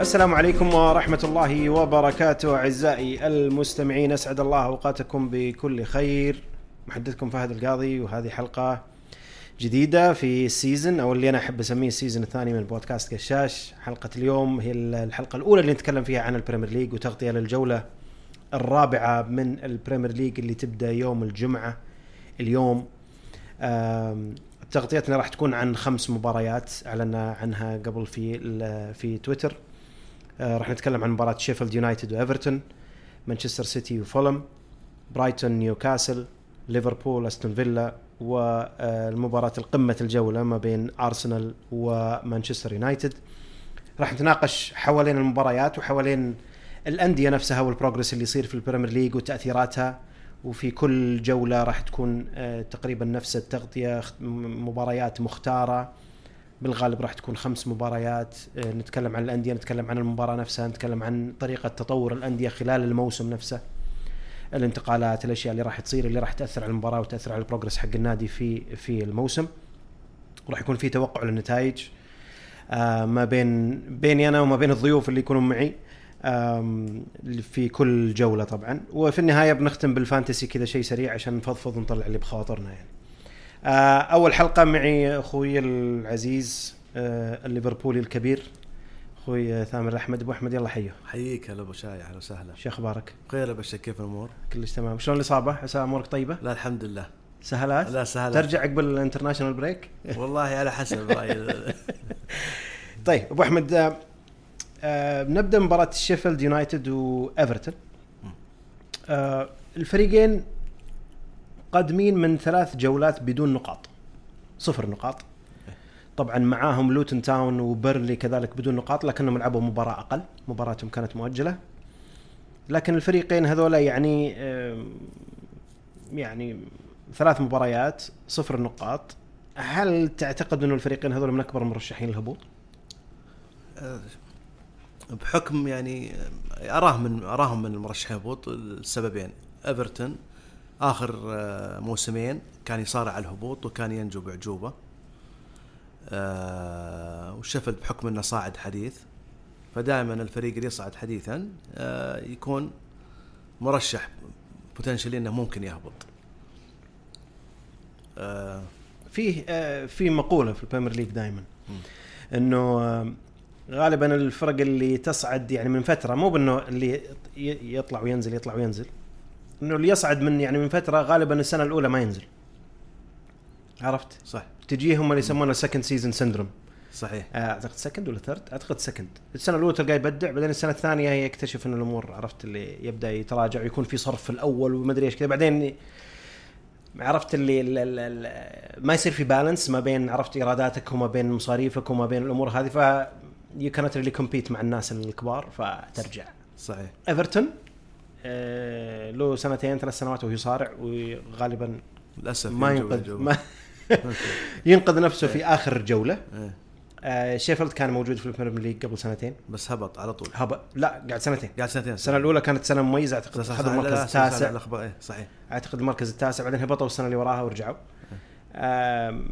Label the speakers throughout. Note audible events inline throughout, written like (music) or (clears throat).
Speaker 1: السلام عليكم ورحمة الله وبركاته أعزائي المستمعين أسعد الله أوقاتكم بكل خير. محدثكم فهد القاضي وهذه حلقة جديدة في ال season أو اللي أنا أحب أسميه ال season الثاني من بودكاست قشاش. حلقة اليوم هي الحلقة الأولى اللي نتكلم فيها عن البريمير ليج وتغطية للجولة الرابعة من البريمير ليج اللي تبدأ يوم الجمعة اليوم. تغطيتنا راح تكون عن خمس مباريات أعلنا عنها قبل في في تويتر. راح نتكلم عن مباراة شيفيلد يونايتد وايفرتون مانشستر سيتي وفولم برايتون نيوكاسل ليفربول استون فيلا والمباراة القمة الجولة ما بين ارسنال ومانشستر يونايتد راح نتناقش حوالين المباريات وحوالين الأندية نفسها وال progress اللي يصير في البريمير ليج وتأثيراتها. وفي كل جولة راح تكون آه، تقريبا نفس م- مباريات مختارة. بالغالب راح تكون خمس مباريات آه، نتكلم عن الأندية نتكلم عن المباراة نفسها نتكلم عن طريقة تطور الأندية خلال الموسم نفسه. الانتقالات الأشياء اللي راح تصير اللي راح تأثر على المباراة وتأثر على ال progress حق النادي في في الموسم. وراح يكون في توقع للنتائج آه، ما بين بيني أنا وما بين الضيوف اللي يكونون معي في كل جولة طبعا. وفي النهاية بنختم بال fantasy كذا شيء سريع عشان نفضفض ونطلع اللي بخواطرنا يعني. آه، أول حلقة معي أخوي العزيز آه، الليفربولي الكبير أخوي ثامر أحمد أبو أحمد يلا حيه
Speaker 2: حييك هلا أبو شاي أهلا وسهلا
Speaker 1: شو أخبارك؟
Speaker 2: خير يا باشا كيف الأمور؟
Speaker 1: كلش تمام شلون الإصابة؟ عسى أمورك طيبة؟
Speaker 2: لا الحمد لله
Speaker 1: سهلات؟
Speaker 2: لا سهلا
Speaker 1: ترجع عقب ال international break؟
Speaker 2: والله على حسب (laughs) رأيي
Speaker 1: طيب أبو أحمد آه، آه، نبدأ مباراة شيفيلد يونايتد وايفرتون آه، الفريقين قادمين من ثلاث جولات بدون نقاط. صفر نقاط. طبعا معاهم لوتن تاون وبرلي كذلك بدون نقاط لكنهم لعبوا مباراة أقل مباراتهم كانت مؤجلة. لكن الفريقين هذولا يعني يعني ثلاث مباريات صفر نقاط. هل تعتقد انه الفريقين هذول من أكبر المرشحين للهبوط؟
Speaker 2: بحكم يعني اراه من أراهم من المرشحين هبوط السببين إيفرتون آخر آه، موسمين كان يصارع على الهبوط وكان ينجو باعجوبه آه، وشفل بحكم إنه صاعد حديث فدائما الفريق اللي يصعد حديثا آه، يكون مرشح بوتنشلي إنه ممكن يهبط آه،
Speaker 1: فيه آه، في مقولة في ال Premier League
Speaker 2: دائما.
Speaker 1: إنه آه، غالبا الفرق اللي تصعد يعني من فترة مو بإنه اللي يطلع وينزل يطلع وينزل إنه اللي يصعد من يعني من فترة غالبا السنة الأولى ما ينزل. عرفت؟
Speaker 2: صح.
Speaker 1: تجيهم اللي يسمونه ال second season syndrome
Speaker 2: صحيح.
Speaker 1: أعتقد second ولا third أعتقد second السنة الأولى تلقاه يبدع بعدين السنة الثانية يكتشف إن الأمور عرفت؟ اللي يبدأ يتراجع ويكون في صرف في الأول وما أدري إيش كذا. بعدين عرفت اللي ال ال ال ما يصير في balance ما بين عرفت؟ ايراداتك وما بين مصاريفك وما بين الأمور هذه. ف يو كانت ريلي كومبيت مع الناس الكبار فترجع.
Speaker 2: صحيح.
Speaker 1: ايفرتون آه له سنتين ثلاث سنوات وهو يصارع وغالبا
Speaker 2: للأسف
Speaker 1: ما ينقذ. ما (laughs) ينقذ نفسه في آخر جولة.
Speaker 2: إيه.
Speaker 1: آه شيفيلد كان موجود في ال Premier League قبل سنتين.
Speaker 2: بس هبط على طول.
Speaker 1: هبط. لا قاعد سنتين.
Speaker 2: قاعد سنتين.
Speaker 1: السنة الأولى كانت سنة
Speaker 2: مميزة أعتقد
Speaker 1: اخذ المركز التاسع.
Speaker 2: إيه، صحيح.
Speaker 1: أعتقد المركز التاسع بعدين هبطوا السنة اللي وراها ورجعوا. آم،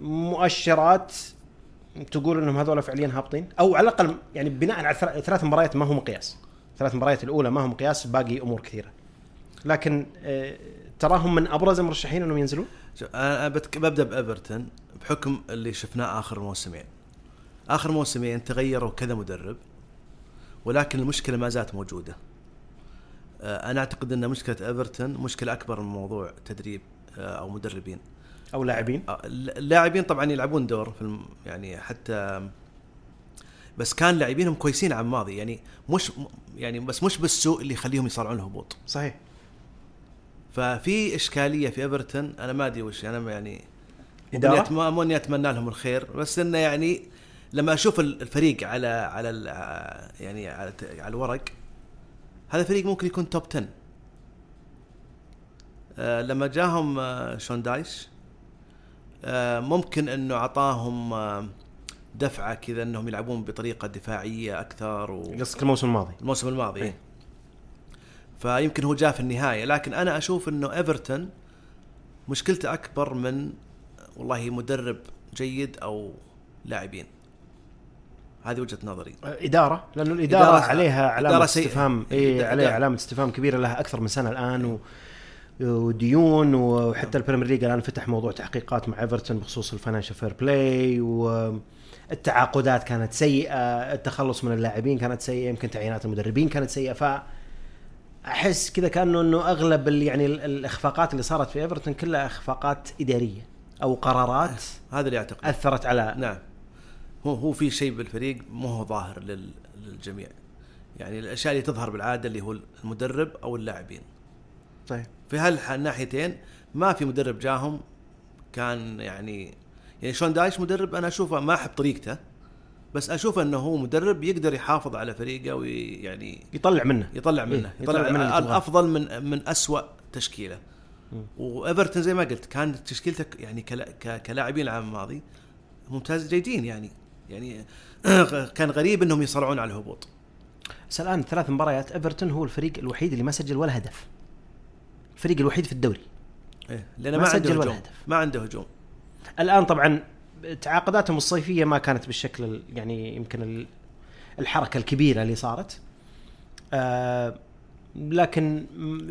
Speaker 1: مؤشرات تقول إنهم هذول فعليا هابطين أو على الأقل يعني بناء على ثلا- ثلاث مباريات ما هو مقياس. ثلاث مباريات الأولى ما هو مقياس باقي أمور كثيرة. لكن آه، تراهم من أبرز المرشحين أنهم ينزلون؟
Speaker 2: أنا ببدأ بأيفرتون بحكم اللي شفناه آخر موسمين. آخر موسمين تغيروا كذا مدرب ولكن المشكلة ما زالت موجودة. آه، أنا أعتقد أن مشكلة أيفرتون مشكلة أكبر من موضوع تدريب آه، أو مدربين.
Speaker 1: أو لاعبين.
Speaker 2: اللاعبين طبعا يلعبون دور في الم... يعني حتى بس كان لاعبينهم كويسين عام ماضي يعني مش يعني بس مش بالسوء اللي يخليهم يصارعون الهبوط
Speaker 1: صحيح
Speaker 2: ففي إشكالية في إيفرتون أنا ما أدري وش أنا يعني؟
Speaker 1: إدارة؟
Speaker 2: ما مو اني أتمنى لهم الخير بس إنه يعني لما أشوف الفريق على على يعني على, على الورق هذا الفريق ممكن يكون توب 10 آه لما جاهم آه شون دايش آه ممكن إنه أعطاهم دفعة كذا إنهم يلعبون بطريقة دفاعية أكثر و...
Speaker 1: قصدك الموسم الماضي
Speaker 2: الموسم الماضي
Speaker 1: إيه.
Speaker 2: إيه. فيمكن هو جاء في النهاية لكن أنا أشوف إنه إيفرتون مشكلته أكبر من والله مدرب جيد أو لاعبين هذه وجهة نظري
Speaker 1: إدارة لأنه الإدارة
Speaker 2: إدارة-
Speaker 1: عليها علامة
Speaker 2: إدارة.
Speaker 1: استفهام اي
Speaker 2: إدارة-
Speaker 1: عليها علامة استفهام كبيرة لها أكثر من سنة الآن و وديون وحتى ال Premier League الآن فتح موضوع تحقيقات مع إيفرتون بخصوص ال financial fair play والتعاقدات كانت سيئة التخلص من اللاعبين كانت سيئة يمكن تعيينات المدربين كانت سيئة. ف أحس كذا كأنه إنه أغلب يعني ال- الإخفاقات اللي صارت في إيفرتون كلها إخفاقات إدارية أو قرارات
Speaker 2: هذا اللي أعتقد.
Speaker 1: أثرت على
Speaker 2: نعم. هو هو في شيء بالفريق مو هو ظاهر لل- للجميع. يعني الأشياء اللي تظهر بالعادة اللي هو المدرب أو اللاعبين.
Speaker 1: طيب.
Speaker 2: في هالناحيتين ما في مدرب جاهم كان يعني يعني شون دايش مدرب أنا أشوفه ما أحب طريقته بس أشوف إنه هو مدرب يقدر يحافظ على فريقه ويعني
Speaker 1: يطلع منه.
Speaker 2: يطلع منه.
Speaker 1: إيه، يطلع
Speaker 2: يطلع,
Speaker 1: منه.
Speaker 2: الأفضل من من اسوء تشكيلة. وإيفرتون زي ما قلت كانت تشكيلتك يعني كلاعبين العام الماضي ممتاز جيدين يعني يعني (clears throat) كان غريب إنهم يصارعون على الهبوط.
Speaker 1: بس الآن ثلاث مباريات إيفرتون هو الفريق الوحيد اللي ما سجل ولا هدف. الفريق الوحيد في الدوري.
Speaker 2: إيه لأنه
Speaker 1: ما
Speaker 2: ما,
Speaker 1: سجل
Speaker 2: عنده
Speaker 1: ولا
Speaker 2: هجوم.
Speaker 1: هدف.
Speaker 2: ما عنده هجوم.
Speaker 1: الآن طبعا تعاقداتهم الصيفية ما كانت بالشكل ال- يعني يمكن ال- الحركة الكبيرة اللي صارت. آه لكن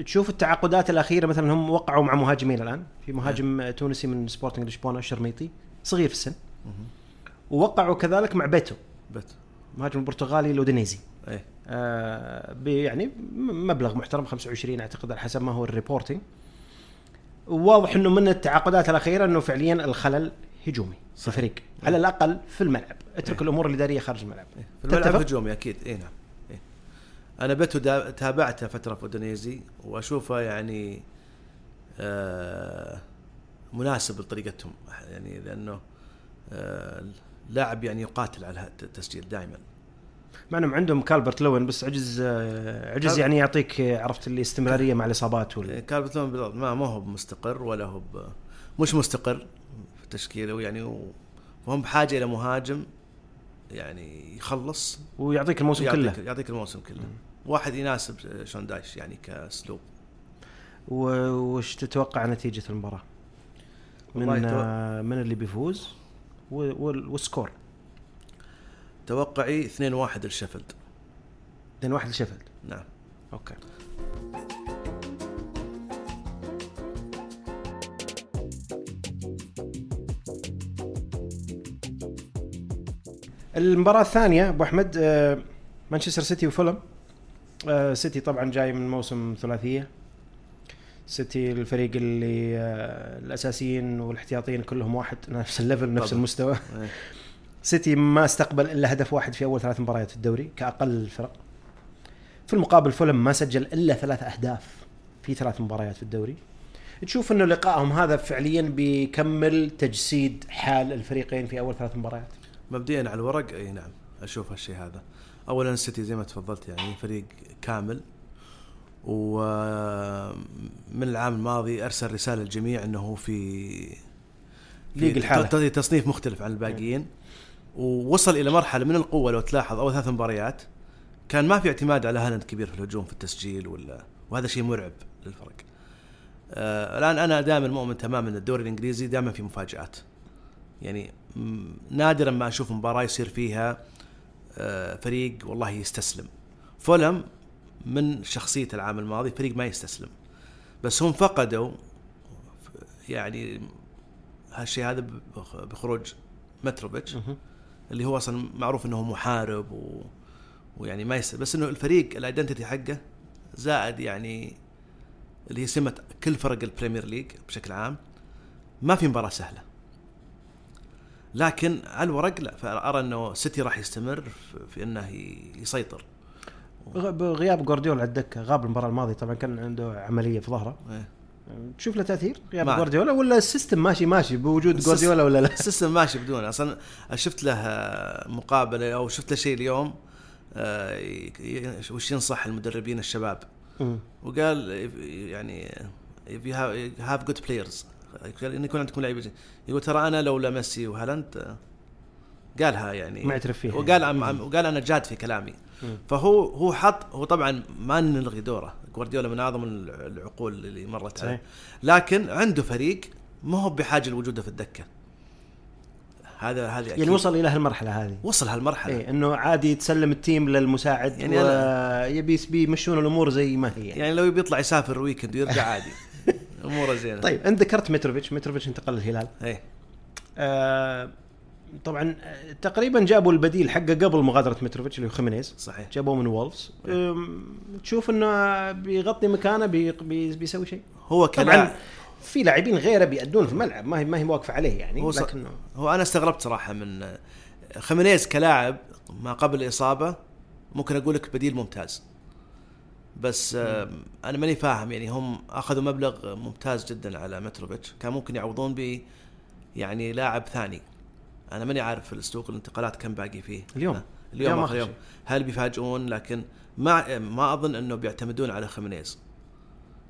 Speaker 1: تشوف التعاقدات الأخيرة مثلا هم وقعوا مع مهاجمين الآن. في مهاجم تونسي من سبورتنج لشبونه الشرميطي صغير في السن. ووقعوا كذلك مع بيتو.
Speaker 2: بيتو
Speaker 1: مهاجم البرتغالي أودينيزي
Speaker 2: إيه.
Speaker 1: آه، يعني مبلغ محترم 25 أعتقد على حسب ما هو ال reporting واضح إنه من التعاقدات الأخيرة إنه فعليا الخلل هجومي في الفريق على الأقل في الملعب. اترك الأمور الاداريه خارج الملعب.
Speaker 2: إيه. في الملعب؟ هجومي أكيد. اي نعم. إيه. أنا دا- تابعته فترة في إندونيزي وأشوفه يعني آه مناسب لطريقتهم يعني لأنه آه لاعب يعني يقاتل على التسجيل دائما.
Speaker 1: مع انهم عندهم كالبرت لوين بس عجز آه، عجز يعني يعطيك آه، عرفت الاستمراريه مع الإصابات وال...
Speaker 2: كالفرت لون بالضبط ما ما هو مستقر ولا هو ب- مش مستقر في تشكيله يعني و- وهم بحاجة إلى مهاجم يعني يخلص.
Speaker 1: ويعطيك الموسم
Speaker 2: يعطيك
Speaker 1: كله.
Speaker 2: يعطيك الموسم كله. واحد يناسب شون دايش يعني
Speaker 1: كأسلوب. وش تتوقع نتيجة المباراة؟ من آه، من اللي بيفوز وال score؟
Speaker 2: توقعي 2-1 لشيفيلد.
Speaker 1: 2-1 لشيفيلد؟
Speaker 2: نعم.
Speaker 1: okay. المباراة الثانية أبو أحمد آه، مانشستر سيتي وفولم. آه، سيتي طبعا جاي من موسم ثلاثية. سيتي الفريق اللي آه، الأساسيين والاحتياطيين كلهم واحد نفس ال level نفس
Speaker 2: طبعاً.
Speaker 1: المستوى.
Speaker 2: إيه.
Speaker 1: سيتي ما استقبل إلا هدف واحد في أول ثلاث مباريات في الدوري كأقل الفرق في المقابل فولم ما سجل إلا ثلاث أهداف في ثلاث مباريات في الدوري. تشوف إنه لقائهم هذا فعليا بيكمل تجسيد حال الفريقين في أول ثلاث مباريات.
Speaker 2: مبدئيا على الورق أي نعم أشوف هالشيء هذا. اولا السيتي زي ما تفضلت يعني فريق كامل. ومن العام الماضي أرسل رسالة للجميع إنه في
Speaker 1: league الحالة.
Speaker 2: تصنيف مختلف عن الباقيين. ووصل إلى مرحلة من القوة لو تلاحظ أول ثلاث مباريات كان ما في اعتماد على هالاند كبير في الهجوم في التسجيل ولا وهذا شيء مرعب للفرق. آه الآن أنا دائما مؤمن تماما إن الدوري الإنجليزي دائما في مفاجآت. يعني نادرا ما أشوف مباراة يصير فيها آه فريق والله يستسلم. فولم من شخصية العام الماضي فريق ما يستسلم. بس هم فقدوا يعني هالشيء هذا بخ- بخروج متروفيتش اللي هو أصلا معروف إنه محارب و... ويعني ما يس... بس إنه الفريق ال identity حقه زائد يعني اللي هي سمة كل فرق ال Premier League بشكل عام. ما في مباراة سهلة. لكن على الورق لا فأرى إنه سيتي راح يستمر في, إنه يسيطر.
Speaker 1: بغياب جوارديولا على الدكة غاب المباراة الماضية طبعا كان عنده عملية في ظهره.
Speaker 2: إيه.
Speaker 1: تشوف له تأثير؟ غياب جوارديولا ولا ال system ماشي ماشي بوجود جوارديولا ولا لا؟
Speaker 2: ال system ماشي بدون أصلا شفت له مقابلة أو شفت له شيء اليوم آه، وش ينصح المدربين الشباب. وقال يعني if you have, you have good players. قال إن يكون عندكم لعيبه يقول ترى أنا لولا ميسي وهالاند آه، قالها يعني.
Speaker 1: ما يعترف فيها.
Speaker 2: وقال عم- وقال أنا جاد في كلامي. فهو هو حط هو طبعا ما نلغي دوره. جوارديولا من أعظم العقول اللي مرت عليه. لكن عنده فريق ما هو بحاجة لوجوده في الدكة. هذا هذه
Speaker 1: يعني. وصل إلى هالمرحلة هذه.
Speaker 2: وصل هالمرحلة.
Speaker 1: إيه إنه عادي تسلم ال team للمساعد
Speaker 2: يعني
Speaker 1: ويبي بيمشون الأمور زي ما هي. يعني.
Speaker 2: يعني لو بيطلع يسافر weekend ويرجع عادي. (laughs) اموره زينة.
Speaker 1: طيب أنت ذكرت متروفيتش. متروفيتش انتقل للهلال.
Speaker 2: إيه.
Speaker 1: آه طبعا آه، تقريبا جابوا البديل حقه قبل مغادرة متروفيتش اللي هو خيمينيز
Speaker 2: صحيح.
Speaker 1: جابوه من وولفز. أم، تشوف إنه بيغطي مكانه بي بي بيسوي شيء.
Speaker 2: هو
Speaker 1: طبعا في لاعبين غيره بيأدون في الملعب ما هي ما هي واقفة عليه يعني
Speaker 2: هو
Speaker 1: لكنه
Speaker 2: هو أنا استغربت صراحة من خيمينيز كلاعب ما قبل الإصابة ممكن أقول لك بديل ممتاز. بس آه، أنا ماني فاهم يعني هم أخذوا مبلغ ممتاز جدا على متروفيتش كان ممكن يعوضون ب يعني لاعب ثاني. أنا ماني عارف في السوق الانتقالات كم باقي فيه.
Speaker 1: اليوم.
Speaker 2: اليوم
Speaker 1: آخر
Speaker 2: يوم. هل بيفاجئون؟ لكن ما ما أظن إنه بيعتمدون على خيمينيز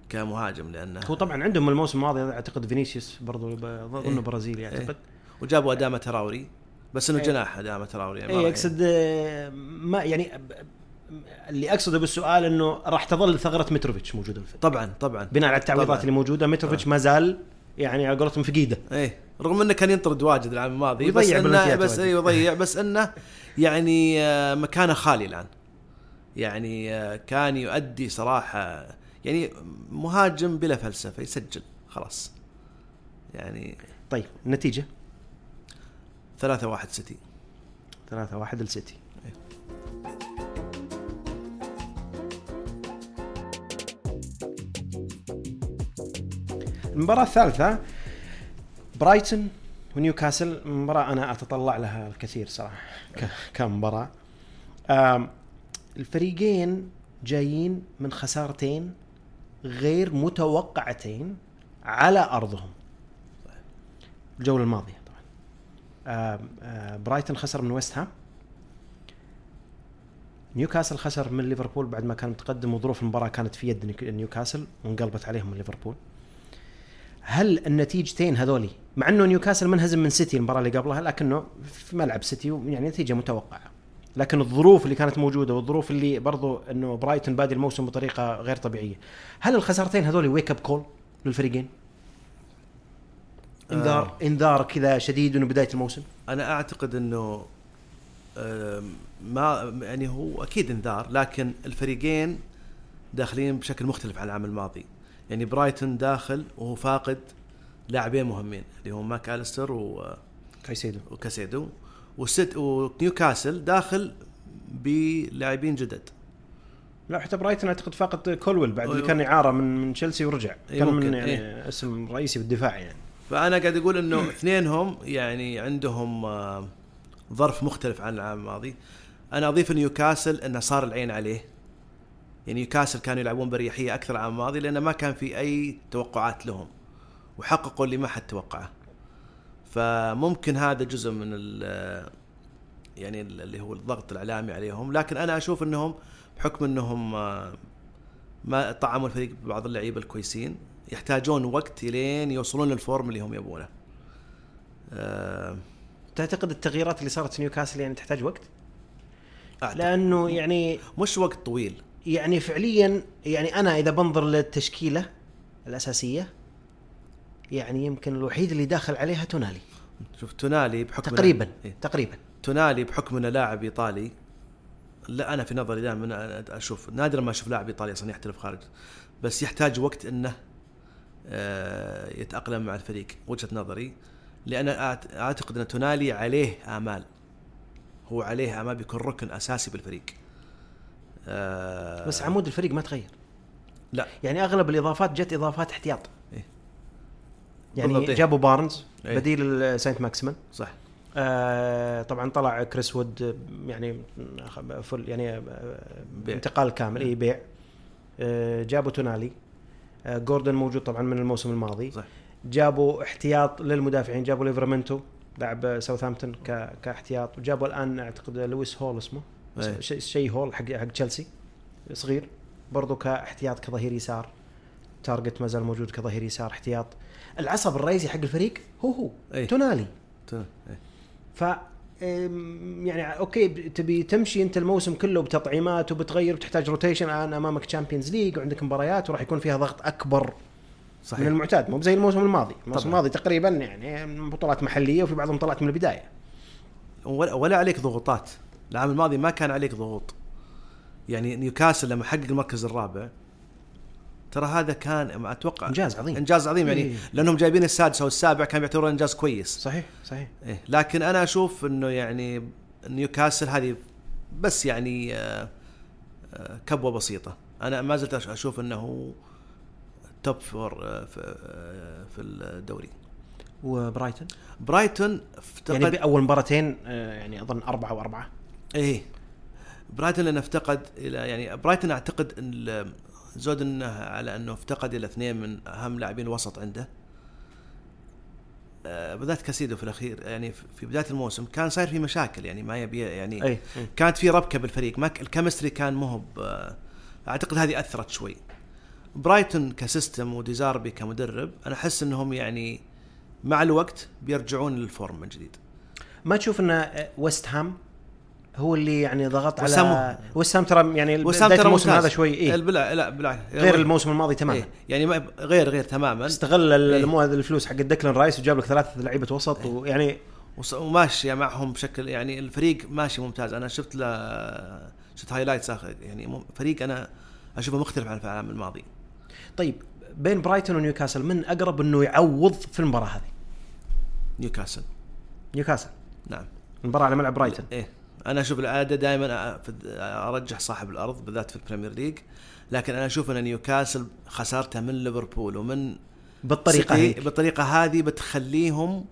Speaker 2: كمهاجم لأنه
Speaker 1: هو طبعا عندهم الموسم الماضي أعتقد فينيسيوس برضو ب- أظن
Speaker 2: إيه.
Speaker 1: برازيلي أعتقد.
Speaker 2: وجابوا ادامه تراوري. بس إنه
Speaker 1: إيه.
Speaker 2: جناح ادامه تراوري. يعني
Speaker 1: اي
Speaker 2: راح-
Speaker 1: اقصد آه، ما يعني اللي أقصده بالسؤال إنه راح تظل ثغرة متروفيتش موجودة في
Speaker 2: طبعا طبعا.
Speaker 1: بناء على التعويضات
Speaker 2: طبعاً.
Speaker 1: اللي موجودة متروفيتش ما زال يعني على قولتهم فقيده
Speaker 2: إيه رغم إنه كان ينطرد واجد العام الماضي بس
Speaker 1: إنه
Speaker 2: بس. إيه يضيع بس إنه يعني آه، مكانه خالي الآن. يعني آه، كان يؤدي صراحة يعني مهاجم بلا فلسفة يسجل خلاص. يعني
Speaker 1: طيب النتيجة؟
Speaker 2: ثلاثة واحد سيتي.
Speaker 1: 3 1 المباراة الثالثة برايتون ونيوكاسل مباراة أنا أتطلع لها الكثير صراحة كمباراة. الفريقين جايين من خسارتين غير متوقعتين على أرضهم. الجولة الماضية طبعا. برايتون خسر من ويست هام. نيوكاسل خسر من ليفربول بعد ما كان متقدم وظروف المباراة كانت في يد نيوكاسل وانقلبت عليهم من ليفربول. هل النتيجتين هذولي مع إنه نيوكاسل منهزم من سيتي المباراة اللي قبلها لكنه في ملعب سيتي يعني نتيجة متوقعة. لكن الظروف اللي كانت موجودة والظروف اللي برضو إنه برايتون بادي الموسم بطريقة غير طبيعية هل الخسارتين هذولي wake up call للفريقين؟ انذار
Speaker 2: آه.
Speaker 1: إنذار كذا شديد إنه بداية الموسم؟
Speaker 2: أنا أعتقد إنه ما يعني هو أكيد إنذار لكن الفريقين داخلين بشكل مختلف عن العام الماضي. يعني برايتون داخل وهو فاقد لاعبين مهمين اللي هم ماك اليستر و
Speaker 1: كايسيدو.
Speaker 2: وكاسيدو. وست ونيوكاسل داخل بلاعبين جدد.
Speaker 1: لا حتى برايتون أعتقد فاقد كولويل بعد اللي
Speaker 2: أيوة.
Speaker 1: كان اعاره من من تشيلسي ورجع.
Speaker 2: أي
Speaker 1: كان من يعني
Speaker 2: إيه.
Speaker 1: اسم رئيسي بالدفاع يعني.
Speaker 2: فأنا قاعد أقول إنه (clears throat) اثنينهم يعني عندهم آه، ظرف مختلف عن العام الماضي. أنا أضيف نيوكاسل إنه صار العين عليه. يعني نيوكاسل كانوا يلعبون بريحيه أكثر العام الماضي لأنه ما كان في أي توقعات لهم وحققوا اللي ما حد توقعه. فممكن هذا جزء من ال يعني ال- اللي هو الضغط الإعلامي عليهم. لكن أنا أشوف إنهم بحكم إنهم آه، ما طعموا الفريق ببعض اللعيبة الكويسين يحتاجون وقت لين يوصلون لل form اللي هم يبونه. آه،
Speaker 1: تعتقد التغييرات اللي صارت في نيوكاسل يعني تحتاج وقت؟
Speaker 2: أعتقد
Speaker 1: لأنه يعني
Speaker 2: مش وقت طويل.
Speaker 1: يعني فعليا يعني أنا إذا بنظر للتشكيلة الأساسية يعني يمكن الوحيد اللي داخل عليها تونالي.
Speaker 2: شوف تونالي بحكم
Speaker 1: تقريبا
Speaker 2: إيه؟
Speaker 1: تقريبا.
Speaker 2: تونالي بحكم انه لاعب إيطالي. لا أنا في نظري دائما أشوف نادرا ما أشوف لاعب إيطالي أصلا يحترف خارج بس يحتاج وقت إنه آه، يتأقلم مع الفريق وجهة نظري. لأن أعتقد إن تونالي عليه آمال. هو عليه آمال بيكون ركن أساسي بالفريق. آه،
Speaker 1: بس عمود الفريق ما تغير.
Speaker 2: لا.
Speaker 1: يعني أغلب الإضافات جت إضافات احتياط.
Speaker 2: إيه.
Speaker 1: يعني
Speaker 2: بالضبط، إيه.
Speaker 1: جابوا بارنز
Speaker 2: إيه.
Speaker 1: بديل ساينت ماكسيمان.
Speaker 2: صح.
Speaker 1: آه طبعا طلع كريس وود يعني فل يعني آه،
Speaker 2: بيع.
Speaker 1: انتقال كامل اي بيع. آه جابوا تونالي. آه جوردن موجود طبعا من الموسم الماضي.
Speaker 2: صح.
Speaker 1: جابوا احتياط للمدافعين جابوا ليفرامنتو لاعب ساوثهامبتون كاحتياط. وجابوا الآن أعتقد لويس هول اسمه.
Speaker 2: إيه.
Speaker 1: شيء شي هول حق حق تشيلسي صغير. برضو كاحتياط كظهير يسار. تارجت ما زال موجود كظهير يسار احتياط. العصب الرئيسي حق الفريق هو هو
Speaker 2: إيه.
Speaker 1: تونالي.
Speaker 2: تون- إيه.
Speaker 1: ف يعني أوكي تبي تمشي أنت الموسم كله بتطعيمات وبتغير وتحتاج rotation الان أمامك Champions League وعندك مباريات وراح يكون فيها ضغط أكبر من
Speaker 2: صحيح
Speaker 1: المعتاد. مو زي الموسم الماضي، الموسم
Speaker 2: طبعاً.
Speaker 1: الماضي تقريبا يعني بطولات محلية وفي بعضهم طلعت من البداية.
Speaker 2: ولا, ولا عليك ضغوطات. العام الماضي ما كان عليك ضغوط. يعني نيوكاسل لما حقق المركز الرابع ترى هذا كان أتوقع
Speaker 1: إنجاز عظيم.
Speaker 2: إنجاز عظيم. يعني
Speaker 1: إيه.
Speaker 2: لأنهم جايبين السادس أو السابع كان يعتبرون إنجاز كويس.
Speaker 1: صحيح صحيح.
Speaker 2: إيه لكن أنا أشوف إنه يعني نيوكاسل هذه بس يعني آه، آه، كبوة بسيطة. أنا ما زلت أشوف إنه top four آه، في آه، في الدوري.
Speaker 1: وبرايتون؟
Speaker 2: برايتون
Speaker 1: يعني بأول مباراتين يعني أظن أربعة وأربعة.
Speaker 2: إيه. برايتون لأنه افتقد إلى يعني برايتون أعتقد إن زود إنه على إنه افتقد إلى اثنين من أهم لاعبين الوسط عنده. آه، بالذات كاسيدو في الأخير يعني في- بداية الموسم كان صاير في مشاكل يعني ما يبي يعني
Speaker 1: أي.
Speaker 2: كانت في ربكة بالفريق. ما ال chemistry كان مو أعتقد هذه أثرت شوي. برايتون ك system وديزاربي كمدرب أنا أحس إنهم يعني مع الوقت بيرجعون لل form من جديد.
Speaker 1: ما تشوف ان آه، ويست هام هو اللي يعني ضغط على ويست هام ترى يعني
Speaker 2: ويست
Speaker 1: هام
Speaker 2: ترى
Speaker 1: الموسم. هذا شوي إيه؟
Speaker 2: بالع... لا بالعكس
Speaker 1: غير الموسم الماضي تماما
Speaker 2: إيه. يعني غير غير تماما
Speaker 1: استغل
Speaker 2: إيه.
Speaker 1: الفلوس حق ديكلان رايس وجاب لك ثلاث لعيبة وسط
Speaker 2: إيه.
Speaker 1: ويعني
Speaker 2: وص- وماشي معهم بشكل يعني الفريق ماشي ممتاز أنا شفت له شفت highlights آخر يعني فريق أنا أشوفه مختلف عن العام الماضي
Speaker 1: طيب بين برايتون ونيوكاسل من أقرب إنه يعوض في المباراة هذه؟
Speaker 2: نيوكاسل
Speaker 1: نيوكاسل
Speaker 2: نعم
Speaker 1: المباراة على ملعب برايتون
Speaker 2: إيه أنا أشوف العادة دائما أرجح صاحب الأرض بالذات في ال Premier League. لكن أنا أشوف إن نيوكاسل خسارته من ليفربول ومن بالطريقة
Speaker 1: هيك
Speaker 2: بالطريقة هذه بتخليهم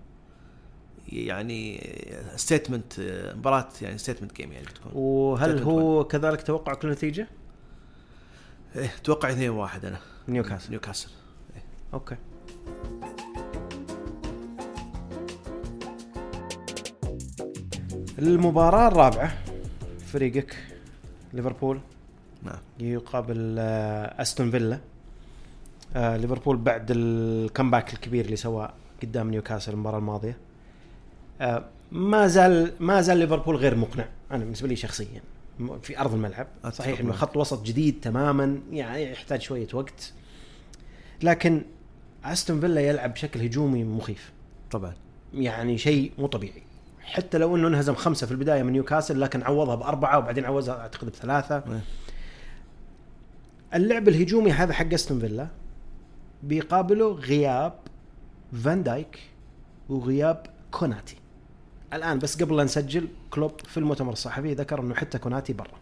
Speaker 2: يعني statement مباراة يعني statement game يعني بتكون.
Speaker 1: وهل هو كذلك توقعك للنتيجه؟
Speaker 2: إيه أتوقع 2 1 أنا.
Speaker 1: نيوكاسل.
Speaker 2: نيوكاسل.
Speaker 1: أوكي. المباراة الرابعة فريقك ليفربول
Speaker 2: نعم.
Speaker 1: يقابل آه، أستون فيلا. آه، ليفربول بعد الكمباك الكبير اللي سواه قدام نيوكاسل المباراة الماضية. آه، ما زال ما زال ليفربول غير مقنع أنا بالنسبة لي شخصيا في أرض الملعب. صحيح
Speaker 2: إنه.
Speaker 1: خط وسط جديد تماما يعني يحتاج شوية وقت. لكن أستون فيلا يلعب بشكل هجومي مخيف.
Speaker 2: طبعا.
Speaker 1: يعني شيء مو طبيعي. حتى لو إنه انهزم خمسة في البداية من نيوكاسل لكن عوضها بأربعة وبعدين عوضها أعتقد بثلاثة.
Speaker 2: إيه.
Speaker 1: اللعب الهجومي هذا حق أستون فيلا بيقابله غياب فان دايك وغياب كوناتي. الآن بس قبل لا نسجل كلوب في المؤتمر الصحفي ذكر إنه حتى كوناتي برا.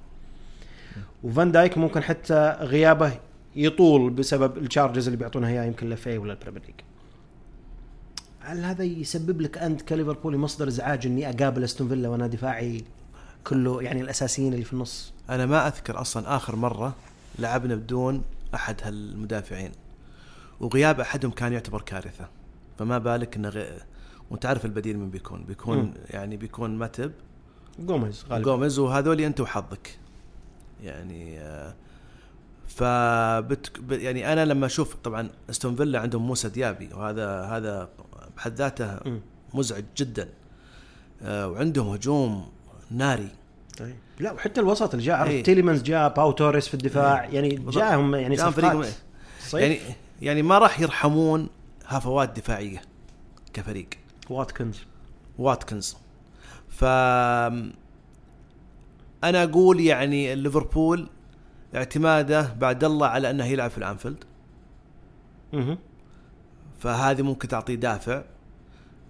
Speaker 1: وفان دايك ممكن حتى غيابه يطول بسبب ال charges اللي بيعطونها إياه يمكن لفي ولا ال Premier League هل هذا يسبب لك أنت كليفربولي مصدر إزعاج إني أقابل أستون فيلا وأنا دفاعي كله يعني الأساسيين اللي في النص؟
Speaker 2: أنا ما أذكر أصلا آخر مرة لعبنا بدون أحد هالمدافعين وغياب أحدهم كان يعتبر كارثة فما بالك إنه غي... وانت عارف البديل من بيكون بيكون
Speaker 1: مم.
Speaker 2: يعني بيكون ماتب
Speaker 1: جوميز غالبا.
Speaker 2: جوميز وهذول أنت وحظك. يعني آه، فبت يعني أنا لما أشوف طبعا أستون فيلا عندهم موسى ديابي وهذا هذا بحد ذاته. مزعج جدا. آه، وعندهم هجوم ناري.
Speaker 1: طيب. لا وحتى الوسط اللي جاء عرفت؟
Speaker 2: إيه.
Speaker 1: تيليمنز جاء باو توريس في الدفاع. يعني. جاهم يعني
Speaker 2: جاءهم
Speaker 1: صفقات.
Speaker 2: فريق
Speaker 1: صيف.
Speaker 2: يعني يعني ما راح يرحمون هفوات دفاعية كفريق.
Speaker 1: واتكنز.
Speaker 2: واتكنز. ف أنا أقول يعني ليفربول اعتماده بعد الله على أنه يلعب في
Speaker 1: الأنفيلد.
Speaker 2: فهذه ممكن تعطيه دافع.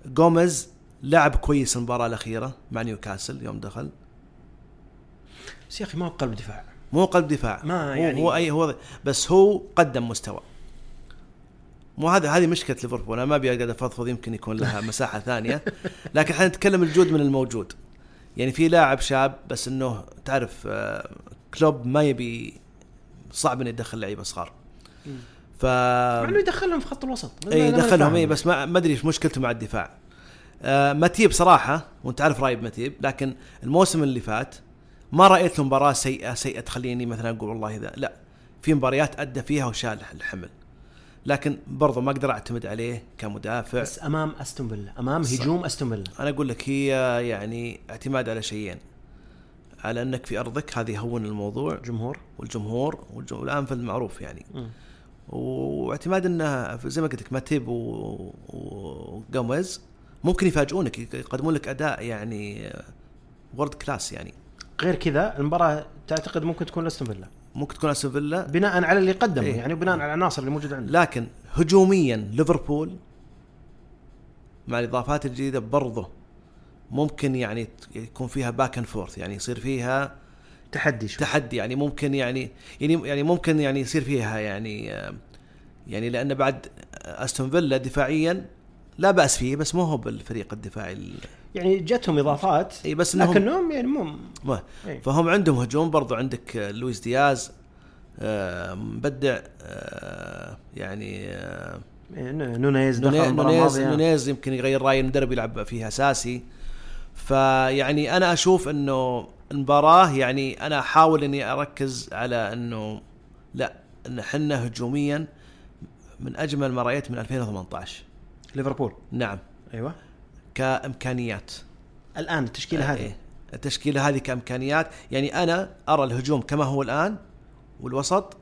Speaker 2: جوميز لعب كويس المباراة الأخيرة مع نيوكاسل يوم دخل.
Speaker 1: بس يا أخي ما هو قلب دفاع.
Speaker 2: مو قلب دفاع.
Speaker 1: ما يعني-
Speaker 2: هو اي هو بس هو قدم مستوى. مو هذا هذه مشكلة ليفربول. أنا ما أبي أقعد أفضفض يمكن يكون لها (laughs) مساحة ثانية. لكن إحنا نتكلم الجود من الموجود. يعني في لاعب شاب بس إنه تعرف آه، كلوب ما يبي صعب إنه يدخل لعيبة صغار. ف
Speaker 1: مع إنه يدخلهم في خط الوسط.
Speaker 2: اي
Speaker 1: أنا ما
Speaker 2: دخلهم
Speaker 1: فاهم.
Speaker 2: اي بس ما أدري إيش مشكلته مع الدفاع. آه متيب صراحة وأنت عارف رأيي بمتيب لكن الموسم اللي فات ما رأيت له مباراة سيئة سيئة تخليني مثلا أقول والله ذا لا في مباريات أدى فيها وشال الحمل. لكن برضو ما أقدر أعتمد عليه كمدافع.
Speaker 1: بس أمام أستون فيلا أمام
Speaker 2: صح.
Speaker 1: هجوم أستون فيلا.
Speaker 2: أنا أقول لك هي يعني اعتماد على شيئين. على إنك في أرضك هذه يهون الموضوع.
Speaker 1: جمهور.
Speaker 2: والجمهور والج- والانفيلد معروف يعني.
Speaker 1: مم.
Speaker 2: واعتماد انه زي ما قلت لك ماتيب و- وجوميز ممكن يفاجئونك يقدمون لك أداء يعني world class يعني.
Speaker 1: غير كذا المباراة تعتقد ممكن تكون لأستون فيلا.
Speaker 2: ممكن تكون استون فيلا.
Speaker 1: بناء على اللي قدمه
Speaker 2: إيه.
Speaker 1: يعني وبناء على العناصر اللي موجودة عنده
Speaker 2: لكن هجوميا ليفربول مع الإضافات الجديدة برضه ممكن يعني يكون فيها back and forth يعني يصير فيها
Speaker 1: تحدي شوي
Speaker 2: تحدي يعني ممكن يعني يعني يعني ممكن يعني يصير فيها يعني يعني لأن بعد أستون فيلا دفاعيا لا بأس فيه بس مو هو بالفريق الدفاعي ال-
Speaker 1: يعني جتهم إضافات
Speaker 2: إي بس انهم
Speaker 1: لكنهم يعني مو
Speaker 2: ما
Speaker 1: إيه.
Speaker 2: فهم عندهم هجوم برضو عندك لويس دياز آه، مبدع آه، يعني آه،
Speaker 1: نونيز دخل
Speaker 2: نونيز. نونيز يمكن يغير رأي المدرب يلعب فيها أساسي فيعني أنا أشوف إنه المباراة يعني أنا أحاول إني أركز على إنه لا إن إحنا هجوميا من أجمل ما رأيت من 2018
Speaker 1: ليفربول.
Speaker 2: نعم.
Speaker 1: أيوه.
Speaker 2: كأمكانيات.
Speaker 1: الآن التشكيلة هذه.
Speaker 2: إيه. التشكيلة هذه كأمكانيات. يعني أنا أرى الهجوم كما هو الآن والوسط.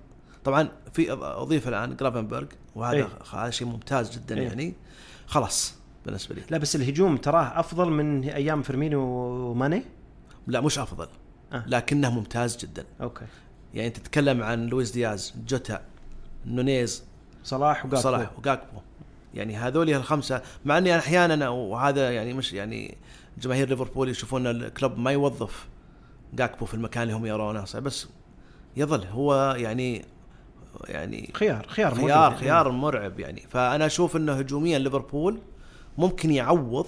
Speaker 2: طبعا في أضيف الآن جرافنبرغ وهذا
Speaker 1: إيه.
Speaker 2: هذا شيء ممتاز جدا
Speaker 1: إيه.
Speaker 2: يعني. خلاص بالنسبة لي.
Speaker 1: لا بس الهجوم تراه أفضل من أيام فيرمينو وماني؟
Speaker 2: لا مش أفضل.
Speaker 1: آه.
Speaker 2: لكنه ممتاز جدا.
Speaker 1: أوكي.
Speaker 2: يعني تتكلم عن لويس دياز جوتا نونيز
Speaker 1: صلاح وقاكبو
Speaker 2: صلاح وجاكبو. يعني هذول الخمسه مع إني أحيانا وهذا يعني مش يعني جماهير ليفربول يشوفون إن كلوب ما يوظف جاكبو في المكان اللي هم يرونه. بس يظل هو يعني يعني
Speaker 1: خيار خيار
Speaker 2: خيار
Speaker 1: يعني.
Speaker 2: خيار مرعب يعني. فأنا أشوف إنه هجوميا ليفربول ممكن يعوض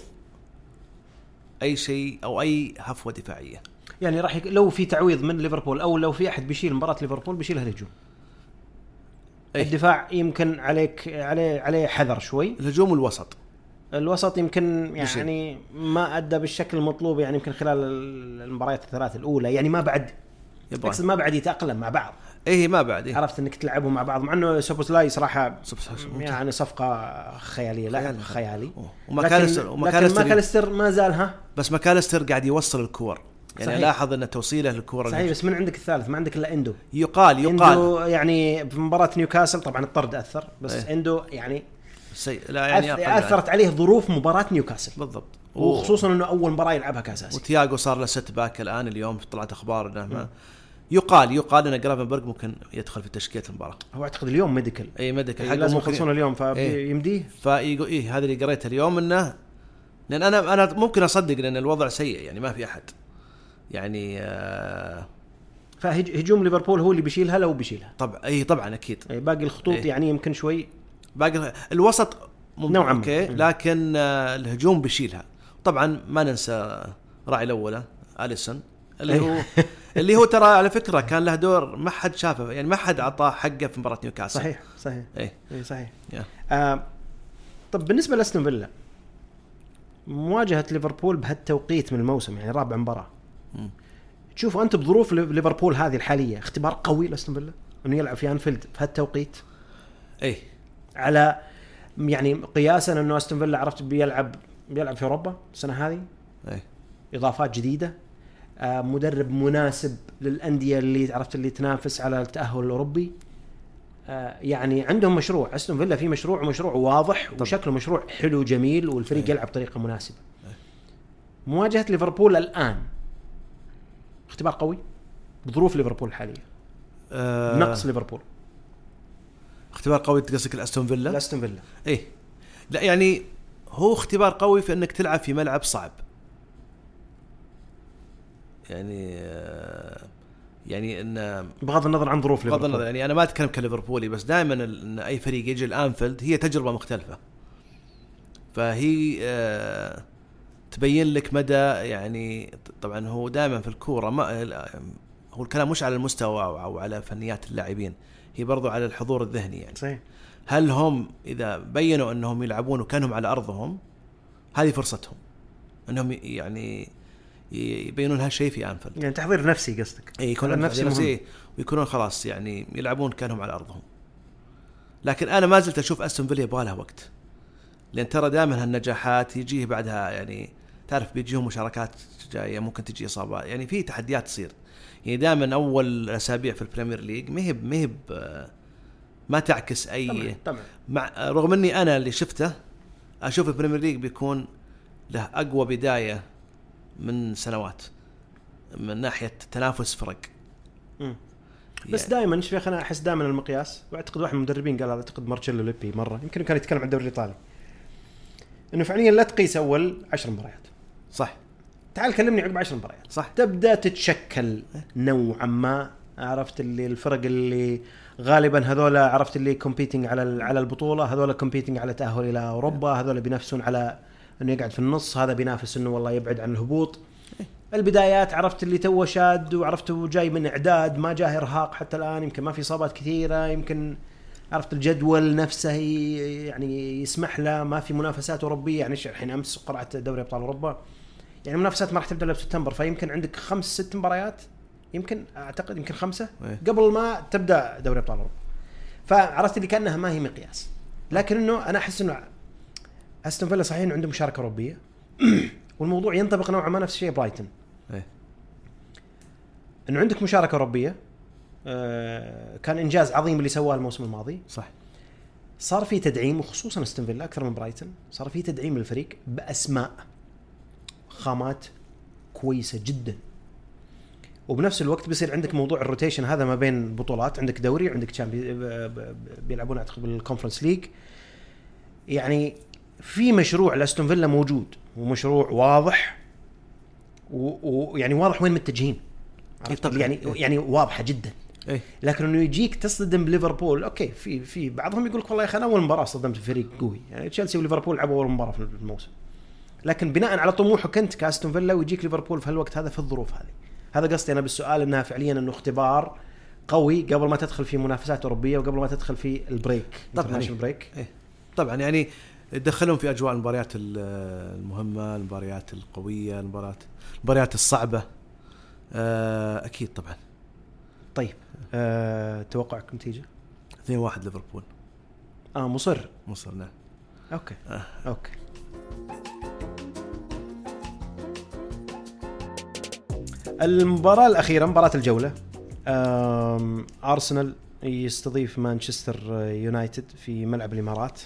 Speaker 2: أي شيء أو أي هفوة دفاعية.
Speaker 1: يعني راح يك... لو في تعويض من ليفربول أو لو في أحد بيشيل مباراة ليفربول بيشيلها الهجوم
Speaker 2: إيه.
Speaker 1: الدفاع يمكن عليك عليه عليه حذر شوي.
Speaker 2: الهجوم والوسط
Speaker 1: الوسط يمكن. يعني ما أدى بالشكل المطلوب يعني يمكن خلال ال- المباريات الثلاث الأولى. يعني ما بعد. ما بعد يتأقلم مع بعض.
Speaker 2: إيه ما بعد إيه.
Speaker 1: عرفت إنك تلعبهم مع بعض مع إنه سوبوسلاي
Speaker 2: صراحة
Speaker 1: يعني صفقة خيالية لاعب
Speaker 2: خيالي. وماكاليستر وماكاليستر
Speaker 1: ماكاليستر ما زال ها؟
Speaker 2: بس ماكاليستر قاعد يوصل الكور. يعني
Speaker 1: صحيح.
Speaker 2: ألاحظ إن توصيله للكور
Speaker 1: صحيح بس من عندك الثالث؟ ما عندك إلا إندو.
Speaker 2: يقال يقال.
Speaker 1: إندو يعني في مباراه نيوكاسل طبعا الطرد أثر بس
Speaker 2: إيه.
Speaker 1: إندو يعني
Speaker 2: سي... لا يعني
Speaker 1: أث- أثرت عليه ظروف مباراة نيوكاسل.
Speaker 2: بالضبط.
Speaker 1: وخصوصا إنه أول مباراة يلعبها كاساسي
Speaker 2: وتياجو صار له setback الآن اليوم طلعت أخبار إنه ما يقال يقال إن جرافنبرغ ممكن يدخل في تشكيلة المباراة.
Speaker 1: هو أعتقد اليوم medical
Speaker 2: إي medical
Speaker 1: يعني لازم يخلصون اليوم فيمديه
Speaker 2: فيقول إيه هذا اللي قريته اليوم إنه لأن أنا أنا ممكن أصدق لأن الوضع سيء يعني ما في أحد. يعني آه
Speaker 1: فهجوم ليفربول هو اللي بيشيلها لو بيشيلها.
Speaker 2: طبعا إي طبعا أكيد.
Speaker 1: يعني باقي الخطوط
Speaker 2: إيه.
Speaker 1: يعني يمكن شوي.
Speaker 2: باقي الوسط ممكن
Speaker 1: نوعاً ما. أوكي.
Speaker 2: لكن آه الهجوم بيشيلها. طبعا ما ننسى راعي الاولى أليسون اللي
Speaker 1: إيه.
Speaker 2: هو (laughs) اللي هو ترى على فكرة كان له دور ما حد شافه يعني ما حد أعطاه حقه في مباراة نيوكاسل.
Speaker 1: صحيح صحيح.
Speaker 2: إيه.
Speaker 1: اي صحيح.
Speaker 2: يا.
Speaker 1: آه طب بالنسبة لأستون فيلا مواجهة ليفربول بهالتوقيت من الموسم يعني رابع
Speaker 2: مباراة.
Speaker 1: تشوفوا أنت بظروف ليف- ليفربول هذه الحالية اختبار قوي لأستون فيلا؟ إنه يلعب في أنفيلد في هالتوقيت؟
Speaker 2: إيه.
Speaker 1: على يعني قياسا إنه أستون فيلا عرفت بيلعب بيلعب في أوروبا السنة هذه؟ إيه. إضافات جديدة؟ مدرب مناسب للأندية اللي عرفت اللي تنافس على التأهل الأوروبي. آه، يعني عندهم مشروع أستون فيلا في مشروع ومشروع واضح وشكله مشروع حلو جميل والفريق
Speaker 2: أي.
Speaker 1: يلعب بطريقة مناسبة. مواجهة ليفربول الآن. اختبار قوي بظروف ليفربول الحاليه
Speaker 2: آه.
Speaker 1: نقص ليفربول.
Speaker 2: اختبار قوي قصدك الاستون فيلا؟
Speaker 1: لاستون فيلا.
Speaker 2: إيه. لا يعني هو اختبار قوي في إنك تلعب في ملعب صعب. يعني آه، يعني إن
Speaker 1: بغض النظر عن ظروف
Speaker 2: بغض النظر يعني أنا ما أتكلم كليفربولي بس دائما إن أي فريق يجي الأنفيلد هي تجربة مختلفة. فهي آه، تبين لك مدى يعني طبعا هو دائما في الكورة ما هو الكلام مش على المستوى أو على فنيات اللاعبين هي برضو على الحضور الذهني يعني.
Speaker 1: صحيح.
Speaker 2: هل هم إذا بينوا إنهم يلعبون وكانهم على أرضهم هذه فرصتهم. إنهم يعني يبينون هالشيء في انفيلد
Speaker 1: يعني تحضير نفسي قصدك.
Speaker 2: اي يكون نفسي
Speaker 1: نفسي.
Speaker 2: نفسي ويكونون خلاص يعني يلعبون كأنهم على أرضهم. لكن أنا ما زلت أشوف أستون فيلا يبغى لها وقت. لأن ترى دائما هالنجاحات يجيه بعدها يعني تعرف بيجيهم مشاركات جاية ممكن تجي اصابات يعني في تحديات تصير. يعني دائما أول اسابيع في البريمير ليج ما هي ما هي ما تعكس أي
Speaker 1: طبعا طبعا.
Speaker 2: مع رغم إني أنا اللي شفته أشوف البريمير ليج بيكون له أقوى بداية من سنوات من ناحية تنافس فرق.
Speaker 1: مم. بس
Speaker 2: يعني-
Speaker 1: دائما شوف يا أخي أنا أحس دائما المقياس وأعتقد واحد من المدربين قال هذا اعتقد مارتشيلو ليبي مرة يمكن كان يتكلم عن الدوري الإيطالي. إنه فعليا لا تقيس أول عشر مباريات.
Speaker 2: صح.
Speaker 1: تعال كلمني عقب عشر مباريات.
Speaker 2: صح.
Speaker 1: تبدأ تتشكل نوعا ما عرفت اللي الفرق اللي غالبا هذول عرفت اللي competing على على البطولة هذول competing على تأهل إلى أوروبا هذول بينافسون على إنه يقعد في النص هذا بينافس إنه والله يبعد عن الهبوط. البدايات عرفت اللي توه شاد وعرفت هو جاي من إعداد ما جاه ارهاق حتى الآن يمكن ما في اصابات كثيرة يمكن عرفت الجدول نفسه يعني يسمح له ما في منافسات أوروبية يعني الحين أمس قرعة دوري أبطال أوروبا. يعني المنافسات ما راح تبدأ إلا بسبتمبر فيمكن عندك خمس ست مباريات يمكن أعتقد يمكن خمسة
Speaker 2: إيه.
Speaker 1: قبل ما تبدأ دوري أبطال أوروبا. فعرفت اللي كأنها ما هي مقياس. لكن إنه أنا أحس إنه أستون فيلا صحيح إنه عنده مشاركة أوروبية. (clears throat) والموضوع ينطبق نوعا ما نفس الشيء برايتون.
Speaker 2: إيه.
Speaker 1: إنه عندك مشاركة أوروبية. آه، كان إنجاز عظيم اللي سواه الموسم الماضي.
Speaker 2: صح.
Speaker 1: صار في تدعيم وخصوصا أستون فيلا أكثر من برايتون صار في تدعيم للفريق بأسماء خامات كويسة جدا. وبنفس الوقت بيصير عندك موضوع ال rotation هذا ما بين بطولات. عندك دوري ب- ب- بيلعبون أعتقد بالكونفرنس ليج يعني في مشروع لأستون فيلا موجود ومشروع واضح ويعني واضح وين متجهين عرفت؟
Speaker 2: طبعاً.
Speaker 1: يعني
Speaker 2: إيه.
Speaker 1: يعني واضحة جدا
Speaker 2: إيه
Speaker 1: لكن إنه يجيك تصطدم بليفربول أوكي في في بعضهم يقول لك والله يا أخي أنا أول مباراة صدمت فريق قوي يعني تشيلسي وليفربول لعبوا أول مباراة في الموسم لكن بناء على طموحك أنت كأستون فيلا ويجيك ليفربول في هالوقت هذا في الظروف هذه هذا قصدي أنا بالسؤال إنها فعليا إنه اختبار قوي قبل ما تدخل في منافسات أوروبية وقبل ما تدخل في ال break
Speaker 2: طبعاً.
Speaker 1: international break
Speaker 2: إيه طبعا يعني تدخلهم في أجواء المباريات ال- المهمة المباريات القوية المباريات المباريات الصعبة. آه، أكيد طبعا.
Speaker 1: طيب أه توقعك نتيجة؟
Speaker 2: 2 1 ليفربول.
Speaker 1: آه مصر؟
Speaker 2: مصر نعم.
Speaker 1: okay.
Speaker 2: آه.
Speaker 1: أوكي. المباراة الأخيرة مباراة الجولة. أرسنال يستضيف مانشستر يونايتد في ملعب الإمارات.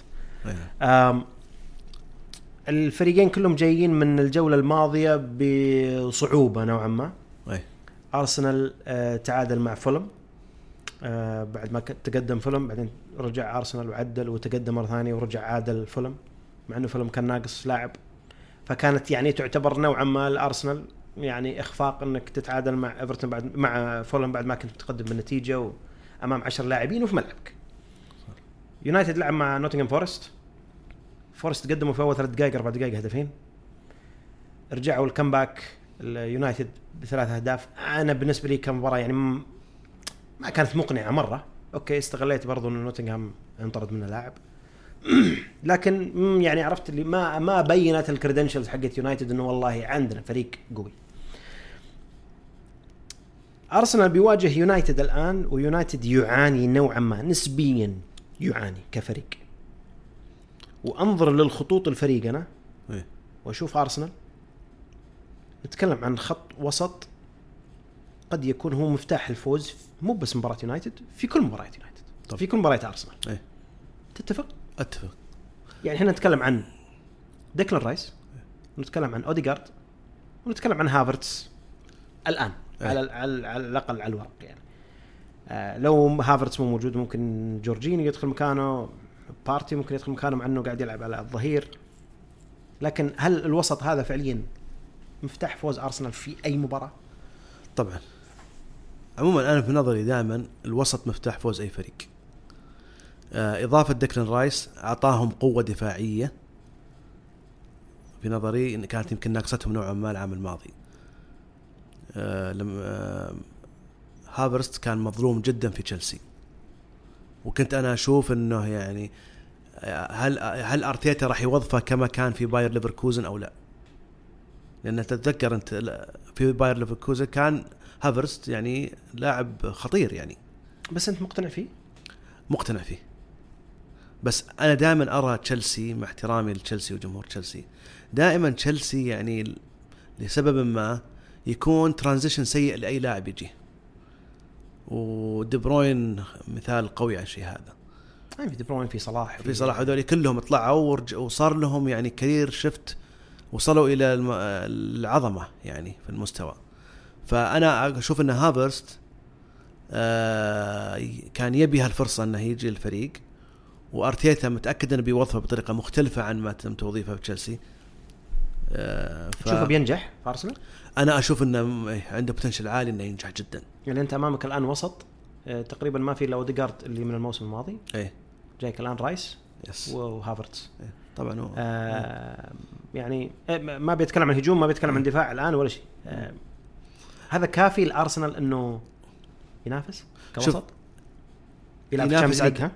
Speaker 1: الفريقين كلهم جايين من الجولة الماضية بصعوبة نوعا ما.
Speaker 2: إيه.
Speaker 1: أرسنال آه، تعادل مع فولم. آه، بعد ما تقدم فولم بعدين رجع أرسنال وعدل وتقدم مرة ثانية ورجع عادل فولم مع إنه فولم كان ناقص لاعب. فكانت يعني تعتبر نوعا ما الأرسنال يعني إخفاق إنك تتعادل مع إيفرتون بعد مع فولهام بعد ما كنت متقدم بالنتيجة وأمام عشر لاعبين وفي ملعبك. يونايتد لعب مع نوتنغهام فورست. فورست قدموا في اول ثلاث دقائق أربع دقائق هدفين. رجعوا ال comeback اليونايتد بثلاث أهداف. أنا بالنسبة لي كمباراة يعني ما كانت مقنعة مرة. okay استغليت برضو انه نوتنغهام انطرد منه لاعب (clears throat) لكن يعني عرفت اللي ما ما بينت ال credentials حقت يونايتد إنه والله عندنا فريق قوي. أرسنال بيواجه يونايتد الآن ويونايتد يعاني نوعا ما نسبيا يعاني كفريق. وأنظر للخطوط الفريق أنا
Speaker 2: إيه.
Speaker 1: وأشوف أرسنال. نتكلم عن خط وسط قد يكون هو مفتاح الفوز مو بس مباراة يونايتد في كل مباريات يونايتد
Speaker 2: طب.
Speaker 1: في كل مباريات أرسنال.
Speaker 2: إيه.
Speaker 1: تتفق؟
Speaker 2: أتفق.
Speaker 1: يعني إحنا نتكلم عن ديكلان رايس ونتكلم عن اوديجارد ونتكلم عن هافرتس الآن
Speaker 2: أي.
Speaker 1: على على على الأقل على الورق يعني. آه لو هافرتس مو موجود ممكن جورجينيو يدخل مكانه. بارتي ممكن يدخل مكانه مع انه قاعد يلعب على الظهير. لكن هل الوسط هذا فعليا مفتاح فوز أرسنال في أي مباراة؟
Speaker 2: طبعا. عموما أنا في نظري دائما الوسط مفتاح فوز أي فريق. آه إضافة ديكلان رايس أعطاهم قوة دفاعية. في نظري إن كانت يمكن ناقصتهم نوعا ما العام الماضي. آه لما آه هافرست كان مظلوم جدا في تشيلسي. وكنت أنا أشوف إنه يعني هل هل أرتيتا راح يوظفه كما كان في باير ليفركوزن أو لا؟ لأن تتذكر أنت في باير ليفركوزن كان هافرتس يعني لاعب خطير يعني
Speaker 1: بس أنت مقتنع فيه؟
Speaker 2: مقتنع فيه بس أنا دائما أرى تشيلسي مع احترامي لتشيلسي وجمهور تشيلسي دائما تشيلسي يعني لسبب ما يكون transition سيء لأي لاعب يجي ودي بروين مثال قوي على الشيء هذا.
Speaker 1: يعني في دي بروين في صلاح.
Speaker 2: في صلاح هذول كلهم طلعوا وصار لهم يعني career شفت وصلوا إلى العظمة يعني في المستوى. فأنا أشوف إن هافرتس آه، كان يبي هالفرصة إنه يجي الفريق وأرتيتا متأكد إنه بيوظفه بطريقة مختلفة عن ما تم توظيفه في تشيلسي. آه، ف-
Speaker 1: تشوفه بينجح في
Speaker 2: أرسنال؟ أنا أشوف إنه إيه، عنده potential عالي إنه ينجح جدا.
Speaker 1: يعني أنت أمامك الآن وسط آه، تقريبا ما في إلا اوديجارد اللي من الموسم الماضي.
Speaker 2: إيه.
Speaker 1: جايك الآن رايس
Speaker 2: yes
Speaker 1: وهافرتس
Speaker 2: إيه. طبعا هو.
Speaker 1: آه يعني آه، ما بيتكلم عن هجوم ما بيتكلم عن دفاع الآن ولا شيء. آه هذا كافي الارسنال إنه ينافس كوسط؟ يلعب
Speaker 2: ينافس على-
Speaker 1: ها؟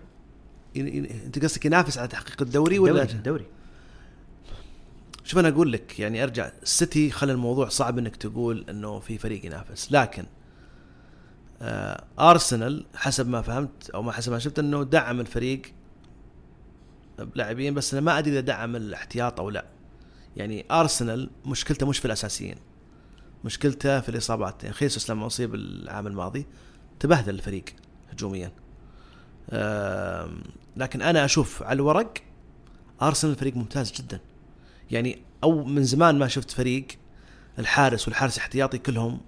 Speaker 2: ين- ين- أنت قصدك ينافس على تحقيق الدوري ولا
Speaker 1: الدوري
Speaker 2: شوف أنا أقول لك يعني أرجع السيتي خلى الموضوع صعب إنك تقول إنه في فريق ينافس. لكن آه أرسنال حسب ما فهمت أو ما حسب ما شفت إنه دعم الفريق بلاعبين بس أنا ما أدري إذا دعم الاحتياط أو لا. يعني أرسنال مشكلته مش في الأساسيين مشكلته في الإصابات. يعني خيسوس لما أصيب العام الماضي تبهدل الفريق هجوميا. لكن أنا أشوف على الورق أرسنال فريق ممتاز جدا. يعني أو من زمان ما شفت فريق الحارس والحارس احتياطي كلهم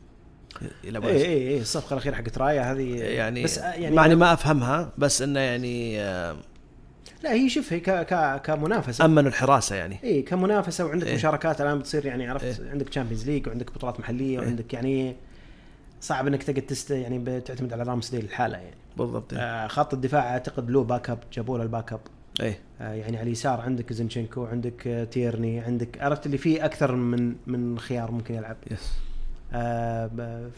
Speaker 2: يلعبون
Speaker 1: اي اي اي الصفقة الأخيرة حقت رايا هذه
Speaker 2: يعني
Speaker 1: بس آه، يعني
Speaker 2: معني ما أفهمها بس إنه يعني آه،
Speaker 1: لا هي شوف هي ك ك كمنافسة
Speaker 2: أمنوا الحراسة يعني
Speaker 1: اي كمنافسة وعندك
Speaker 2: إيه.
Speaker 1: مشاركات الآن بتصير يعني عرفت
Speaker 2: إيه.
Speaker 1: عندك Champions League وعندك بطولات محلية
Speaker 2: إيه.
Speaker 1: وعندك يعني صعب إنك تقعد تست يعني بتعتمد على رامسديل الحاله يعني
Speaker 2: بالضبط إيه.
Speaker 1: آه خط الدفاع أعتقد له backup جابوا له ال backup
Speaker 2: إيه.
Speaker 1: آه يعني على اليسار عندك زينتشينكو عندك آه تيرني عندك عرفت اللي فيه أكثر من من خيار ممكن يلعب.
Speaker 2: yes
Speaker 1: آه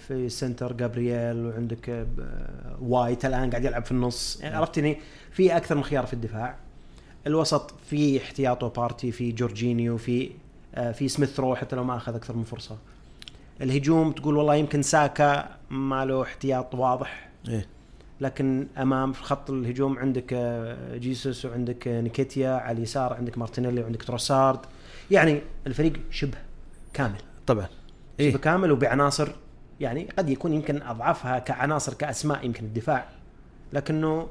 Speaker 1: في ال center جابرييل وعندك وايت الآن قاعد يلعب في النص. يعني عرفت يعني في أكثر من خيار في الدفاع. الوسط في احتياطه بارتي في جورجينيو في في سميث رو حتى لو ما أخذ أكثر من فرصة. الهجوم تقول والله يمكن ساكا ما له احتياط واضح.
Speaker 2: إيه.
Speaker 1: لكن أمام في خط الهجوم عندك آه، جيسوس وعندك آه، نيكيتيا على اليسار عندك مارتينيلي وعندك تروسارد. يعني الفريق شبه كامل.
Speaker 2: طبعا.
Speaker 1: شبه
Speaker 2: إيه
Speaker 1: كامل وبعناصر يعني قد يكون يمكن أضعفها كعناصر كأسماء يمكن الدفاع. لكنه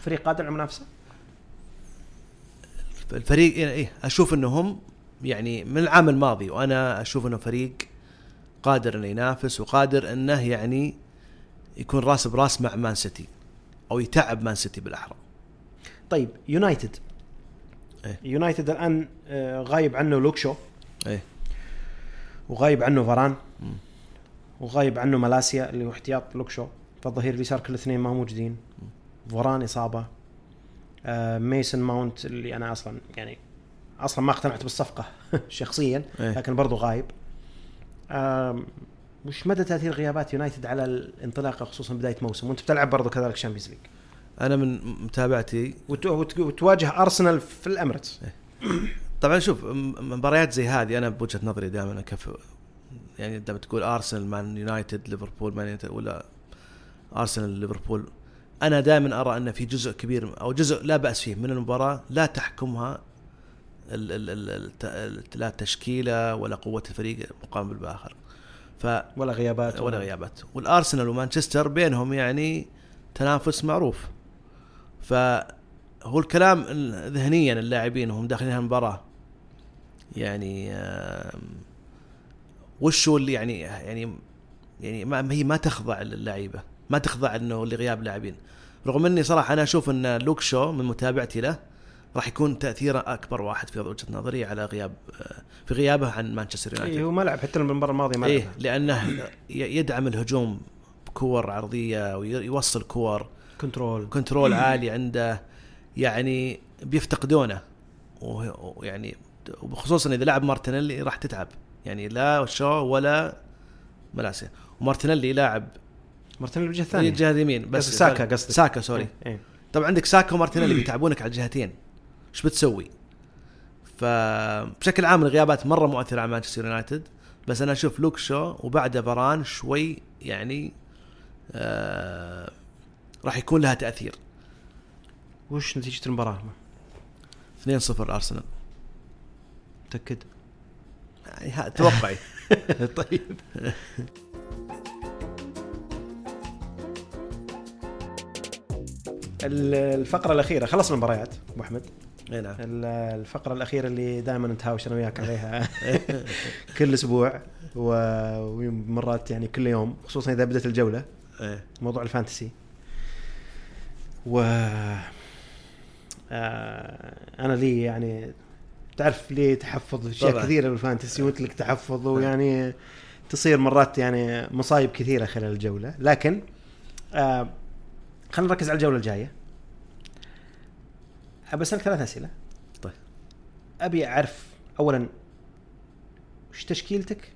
Speaker 1: فريق قادر على المنافسة.
Speaker 2: الفريق إيه إيه، أشوف إنهم يعني من العام الماضي وأنا أشوف إنه فريق قادر إنه ينافس وقادر إنه يعني يكون راس براس مع مان سيتي أو يتعب مان سيتي بالاحرى
Speaker 1: طيب يونايتد.
Speaker 2: إيه.
Speaker 1: يونايتد الآن آه، غايب عنه لوكشو
Speaker 2: إيه.
Speaker 1: وغايب عنه فاران.
Speaker 2: مم.
Speaker 1: وغايب عنه مالاسيا اللي هو احتياط لوكشو فالظهير اليسار كل الاثنين ما موجودين. فوران إصابة. آه ميسن ماونت اللي أنا أصلا يعني أصلا ما اقتنعت بالصفقة (laughs) شخصيا
Speaker 2: إيه.
Speaker 1: لكن برضو غايب. آم، وش مدى تأثير غيابات يونايتد على الانطلاقه خصوصا بداية موسم؟ وأنت بتلعب برضو كذلك Champions League
Speaker 2: أنا من متابعتي.
Speaker 1: وت- وت- وتواجه ارسنال في الاميريتس
Speaker 2: طبعا شوف مباريات زي هذه أنا بوجهة نظري دائما كيف يعني لما تقول ارسنال مان يونايتد ليفربول مان يونايتد ولا ارسنال ليفربول أنا دائما أرى أن في جزء كبير أو جزء لا بأس فيه من المباراة لا تحكمها لا التشكيله ولا قوة الفريق مقابل باخر ف
Speaker 1: ولا غيابات
Speaker 2: ولا غيابات. والأرسنال ومانشستر بينهم يعني تنافس معروف. فهو الكلام ال- ذهنيا اللاعبين وهم داخلين المباراه يعني وش هو اللي يعني يعني يعني ما ما هي ما تخضع للعيبة. ما تخضع إنه لغياب لاعبين. رغم إني صراحة أنا أشوف إن لوك شو من متابعتي له راح يكون تأثيره أكبر واحد في وجهة نظري على غياب في غيابه عن مانشستر يونايتد.
Speaker 1: إيه هو ما لعب حتى المباراة الماضية ما
Speaker 2: إيه
Speaker 1: لعب.
Speaker 2: لأنه ي- يدعم الهجوم بكور عرضية ويوصل كور.
Speaker 1: control.
Speaker 2: control عالي عنده. يعني بيفتقدونه. ويعني وخصوصا إذا لعب مارتينيلي راح تتعب. يعني لا شو ولا ملاسيا ومارتينيلي لاعب
Speaker 1: مارتينيلي الوجه
Speaker 2: في
Speaker 1: الثاني
Speaker 2: الجهه اليمين بس
Speaker 1: قصدي ساكا قصدك.
Speaker 2: ساكا sorry.
Speaker 1: إيه.
Speaker 2: طبعا عندك ساكا ومارتينيلي بيتعبونك على الجهتين. إيش بتسوي؟ فبشكل عام الغيابات مرة مؤثرة على مانشستر يونايتد بس أنا أشوف لوك شو وبعده فاران شوي يعني آه راح يكون لها تأثير.
Speaker 1: وش نتيجة المباراة؟
Speaker 2: 2-0 ارسنال
Speaker 1: متأكد؟
Speaker 2: يعني توقعي. (laughs)
Speaker 1: طيب. ال- الفقرة الأخيرة خلصنا المباريات أبو
Speaker 2: أحمد. نعم.
Speaker 1: ال- الفقرة الأخيرة اللي دائما نتهاوش أنا وياك (laughs) عليها. كل أسبوع ومرات يعني كل يوم خصوصا إذا بدأت
Speaker 2: الجولة.
Speaker 1: موضوع ال fantasy. و آه، أنا لي يعني تعرف لي تحفظ في أشياء.
Speaker 2: كثيرة
Speaker 1: بال fantasy وأنت لك تحفظ ويعني تصير مرات يعني مصايب كثيرة خلال الجولة. لكن آه خلينا نركز على الجولة الجاية. ابى أسألك ثلاث أسئلة.
Speaker 2: طيب.
Speaker 1: أبي أعرف اولا وش تشكيلتك؟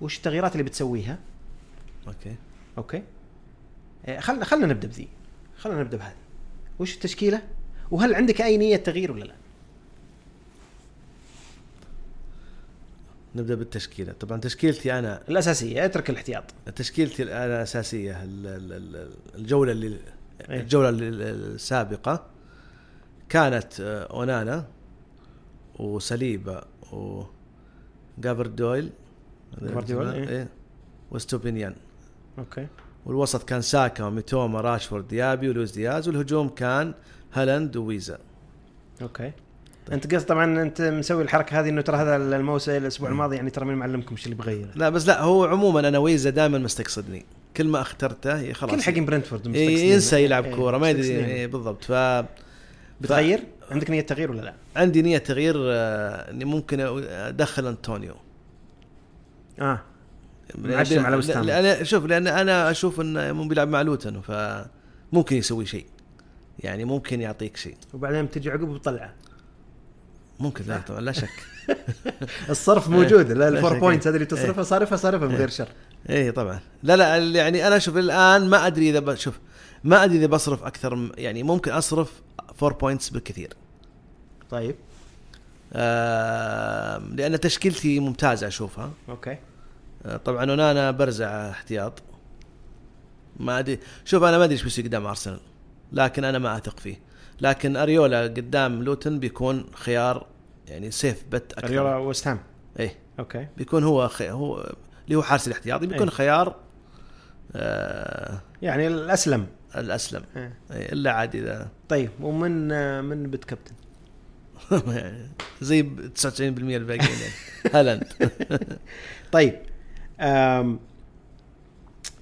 Speaker 1: وش التغييرات اللي بتسويها؟
Speaker 2: أوكي.
Speaker 1: أوكي. آه، خلنا خلنا نبدأ بذي. خلنا نبدأ بهذه. وش التشكيلة؟ وهل عندك أي نية تغيير ولا لا؟
Speaker 2: نبدأ بالتشكيلة. طبعا تشكيلتي أنا
Speaker 1: الأساسية اترك الاحتياط.
Speaker 2: تشكيلتي أنا الأساسية ال- ال- ال- الجولة اللي
Speaker 1: إيه.
Speaker 2: الجولة السابقة. كانت آه، أونانا وسليبا و جافردويل
Speaker 1: جافردويل، إيه.
Speaker 2: وستوبينيان
Speaker 1: أوكي.
Speaker 2: والوسط كان ساكا وميتوما راشفورد ديابي ولويس دياز والهجوم كان هالاند وويزا.
Speaker 1: أوكي. أنت قصد طبعا أنت مسوي الحركة هذه إنه ترى هذا الموسم الأسبوع الماضي يعني ترى مين معلمكم إيش اللي بغيره
Speaker 2: لا بس لا هو عموما أنا ويزا دائما مستقصدني. كل ما أخترته إيه خلاص.
Speaker 1: كل حقين برنتفورد
Speaker 2: إيه
Speaker 1: مستقصدين.
Speaker 2: ينسى يلعب كورة ما يدري بالضبط. ف
Speaker 1: بتغير؟ عندك نية تغيير ولا لا؟
Speaker 2: عندي نية تغيير آه، إني ممكن أدخل أنطونيو.
Speaker 1: آه. معشم على وست هام.
Speaker 2: لأن شوف لأن أنا أشوف انه مو بيلعب مع لوتن فممكن يسوي شيء. يعني ممكن يعطيك شيء.
Speaker 1: وبعدين تجي عقب وتطلعه.
Speaker 2: ممكن لا طبعا لا شك. (laughs)
Speaker 1: الصرف موجود. لا (laughs)
Speaker 2: ال
Speaker 1: four
Speaker 2: شك.
Speaker 1: points هذه اللي تصرفها صارفها صارفها من غير شر.
Speaker 2: إيه طبعا. لا لا يعني أنا أشوف الآن ما أدري إذا بشوف ما أدري إذا بصرف أكثر يعني ممكن أصرف 4 points بالكثير
Speaker 1: طيب.
Speaker 2: آه لأن تشكيلتي ممتازة أشوفها.
Speaker 1: أوكي.
Speaker 2: آه طبعا أنا برزع احتياط. ما أدري شوف أنا ما أدري إيش بيصير قدام أرسنال لكن أنا ما أثق فيه. لكن أريولا قدام لوتن بيكون خيار يعني safe bet أكثر.
Speaker 1: أريولا وست هام
Speaker 2: إيه.
Speaker 1: أوكي.
Speaker 2: بيكون هو خي... هو اللي هو حارس الاحتياطي. بيكون
Speaker 1: إيه.
Speaker 2: خيار آه
Speaker 1: يعني الأسلم.
Speaker 2: الأسلم.
Speaker 1: إيه.
Speaker 2: إيه، إلا عاد اذا
Speaker 1: طيب ومن من بت كابتن؟ (laughs)
Speaker 2: زي ب 99% الباقيين يعني. هالاند. (laughs)
Speaker 1: طيب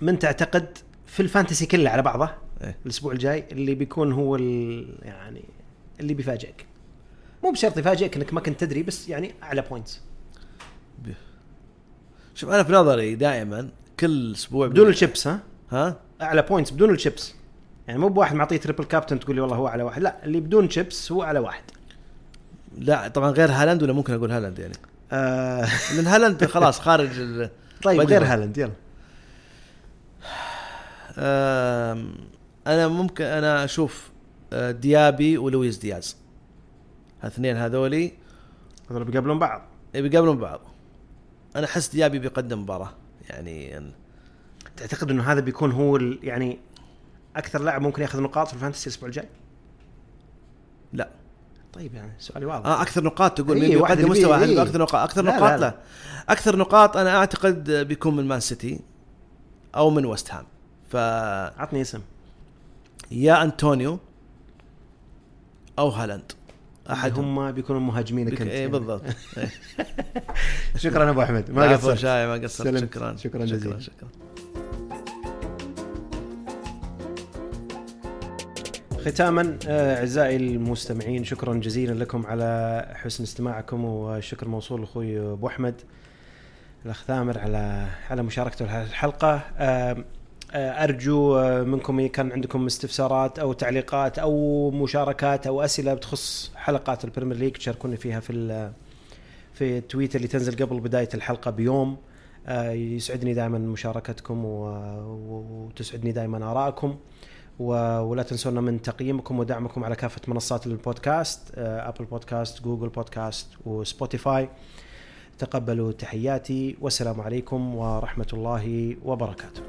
Speaker 1: من تعتقد في ال fantasy كله على بعضه
Speaker 2: إيه.
Speaker 1: الأسبوع الجاي اللي بيكون هو يعني اللي بيفاجئك؟ مو بشرط يفاجئك إنك ما كنت تدري بس يعني اعلى بوينتس
Speaker 2: شوف أنا في نظري دائما كل أسبوع
Speaker 1: بدون الشيبس ها؟
Speaker 2: ها؟
Speaker 1: اعلى بوينتس بدون الشيبس يعني مو بواحد معطيه triple captain تقول لي والله هو اعلى واحد. لا اللي بدون شيبس هو اعلى واحد.
Speaker 2: لا طبعا غير هالاند ولا ممكن أقول هالاند يعني؟
Speaker 1: آه.
Speaker 2: لأن هالاند خلاص خارج ال... (laughs)
Speaker 1: طيب. غير هالاند يلا.
Speaker 2: أنا ممكن أنا أشوف آه، ديابي ولويس دياز. الاثنين هذولي.
Speaker 1: هذول بيقابلون بعض.
Speaker 2: بيقابلون بعض. أنا أحس ديابي بيقدم مباراة. يعني
Speaker 1: تعتقد إنه هذا بيكون هو يعني أكثر لاعب ممكن يأخذ نقاط في ال fantasy الأسبوع الجاي؟
Speaker 2: لا
Speaker 1: طيب يعني سؤالي واضح
Speaker 2: آه أكثر نقاط تقول
Speaker 1: إيه،
Speaker 2: مين
Speaker 1: واحد
Speaker 2: بيقدم
Speaker 1: اللي
Speaker 2: مستوى
Speaker 1: إيه.
Speaker 2: أكثر نقاط أكثر
Speaker 1: لا،
Speaker 2: نقاط
Speaker 1: لا،
Speaker 2: لا,
Speaker 1: لا.
Speaker 2: أكثر نقاط أنا أعتقد بيكون من مان سيتي أو من وست هام ف
Speaker 1: عطني اسم
Speaker 2: يا أنطونيو أو هالاند أحد
Speaker 1: هم بيكونوا مهاجمينك
Speaker 2: بك...
Speaker 1: يعني.
Speaker 2: بالضبط (laughs) إيه.
Speaker 1: شكرا أبو أحمد ما قصرت
Speaker 2: ما قصرت. شكرا
Speaker 1: شكراً جزيلاً.
Speaker 2: شكرا
Speaker 1: ختاما آه، أعزائي المستمعين شكرا جزيلا لكم على حسن استماعكم والشكر موصول لاخوي أبو أحمد الاخ ثامر على على مشاركته الحلقة. آه، أرجو آه، منكم كان عندكم استفسارات أو تعليقات أو مشاركات أو أسئلة بتخص حلقات ال Premier League تشاركوني فيها في في ال tweet اللي تنزل قبل بداية الحلقة بيوم. يسعدني دائما مشاركتكم وتسعدني دائما آرائكم. ولا تنسونا من تقييمكم ودعمكم على كافة منصات البودكاست Apple Podcast Google Podcast و Spotify تقبلوا تحياتي والسلام عليكم ورحمة الله وبركاته.